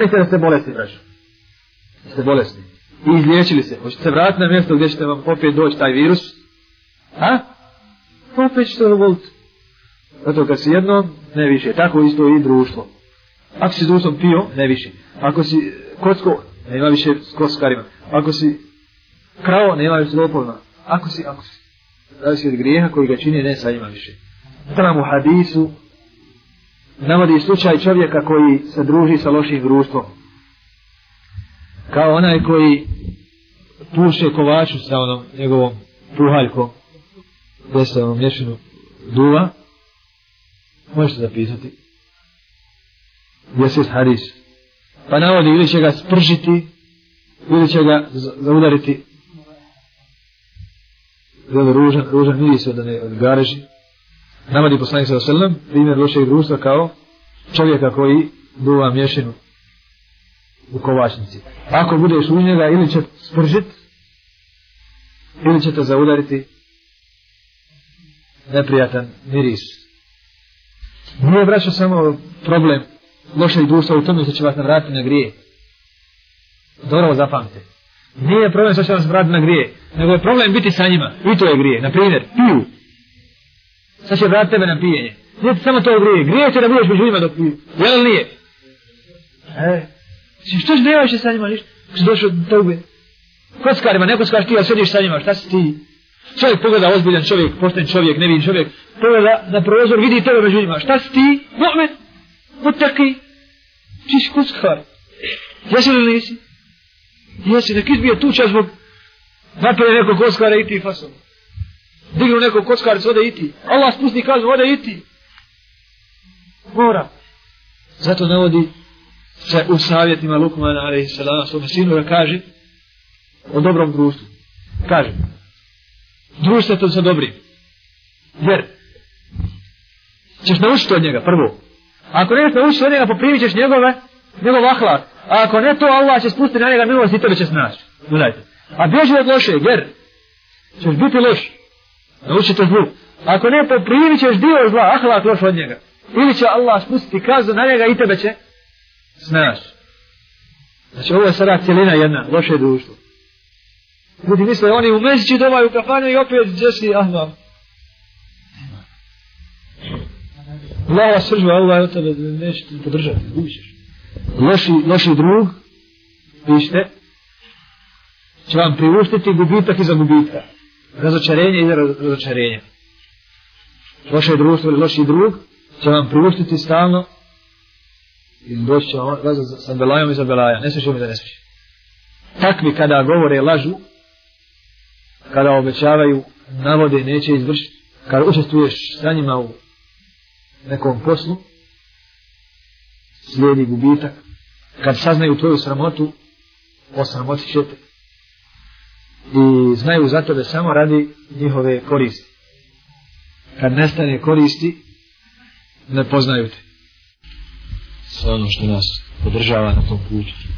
Mislite da ste bolesti, braću. Da ste bolesti. I izliječili se. Hoćete se vratiti na mjesto gdje ćete vam opet doći taj virus? Ha? Opet ćete vam voliti. Zato kad si jedno, ne više. Tako isto i društvo. Ako si društvom pio, ne više. Ako si kocko, ne ima više s koskarima. Ako si kravo, ne ima više lopovna. Ako si, ako si. Zavisi od grijeha koji ga čini, ne sa ima više. Znam u hadisu, navodi slučaj čovjeka koji se druži sa loših društvom. Kao onaj koji puše kovaču sa onom njegovom puhaljkom gdje se ono mješinu duva. Možete zapisati. Gdje se hadis. Pa navodi ili će ga spržiti ili će ga zaudariti. Gdje je ružan, ružan miris od, od gareži. Navodi poslanik sa selam primjer lošeg društva kao čovjeka koji duva mješinu u kovačnici. Ako budeš u njega ili će spržit ili će te zaudariti neprijatan miris. Nije vraća samo problem lošeg društva u tome što će vas navratiti na grije. Dobro ovo zapamte. Nije problem što će vas navratiti na grije, nego je problem biti sa njima. I to je grije. Naprimjer, piju sad će vrati tebe na pijenje. Nije ti samo to grije. Grije će da budeš među ljima dok pije. Jel nije? E, si, što će nemaš sa njima ništa? Kako si došao do tebe? Kockarima, neko skaš ti, ali sediš sa njima, šta si ti? Čovjek pogleda ozbiljan čovjek, pošten čovjek, nevin čovjek. Pogleda na prozor, vidi tebe među ljima. Šta si ti? Mu'men? Mutaki? Ti si kockar. Jesi li nisi? Jesi, nek izbije tuča zbog napere nekog kockara i ti fasovo dignu neko kockarcu, ode iti. Allah spusti kaznu, ode iti. Mora. Zato ne vodi se u savjetima Lukmana, ali i sadana svome sinu, da kaže o dobrom društvu. Kaže, društvo to sa dobrim. Jer, ćeš naučiti od njega, prvo. Ako nećeš naučiti od njega, poprimit ćeš njegove, njegov ahlak. A ako ne to, Allah će spustiti na njega milost i tebe će snaći. Gledajte. A bježi od loše, jer ćeš biti loši naučite zlu. Ako ne, poprimit pa ćeš dio zla, ahlak loš od njega. Ili će Allah spustiti kaznu na njega i tebe će snaš. Znači ovo je sada cijelina jedna, loše društvo. Ljudi misle, oni u mesići doma u kafanu i opet džesi ahlak. Allah vas sržba, Allah je od tebe neće te podržati, ubićeš. Loši, loši drug, vište, će vam priuštiti gubitak iza gubitka razočarenje i razočarenje. Loše društvo ili loši drug će vam priuštiti stalno i doći će vam razlog sa belajom i za belajom. Ne sviđu mi da ne sviđu. Takvi kada govore lažu, kada obećavaju, navode i neće izvršiti, kada učestvuješ sa njima u nekom poslu, slijedi gubitak. Kad saznaju tvoju sramotu, osramotit ćete i znaju za tebe samo radi njihove koristi. Kad nestane koristi, ne poznaju te. Sve ono što nas podržava na tom putu.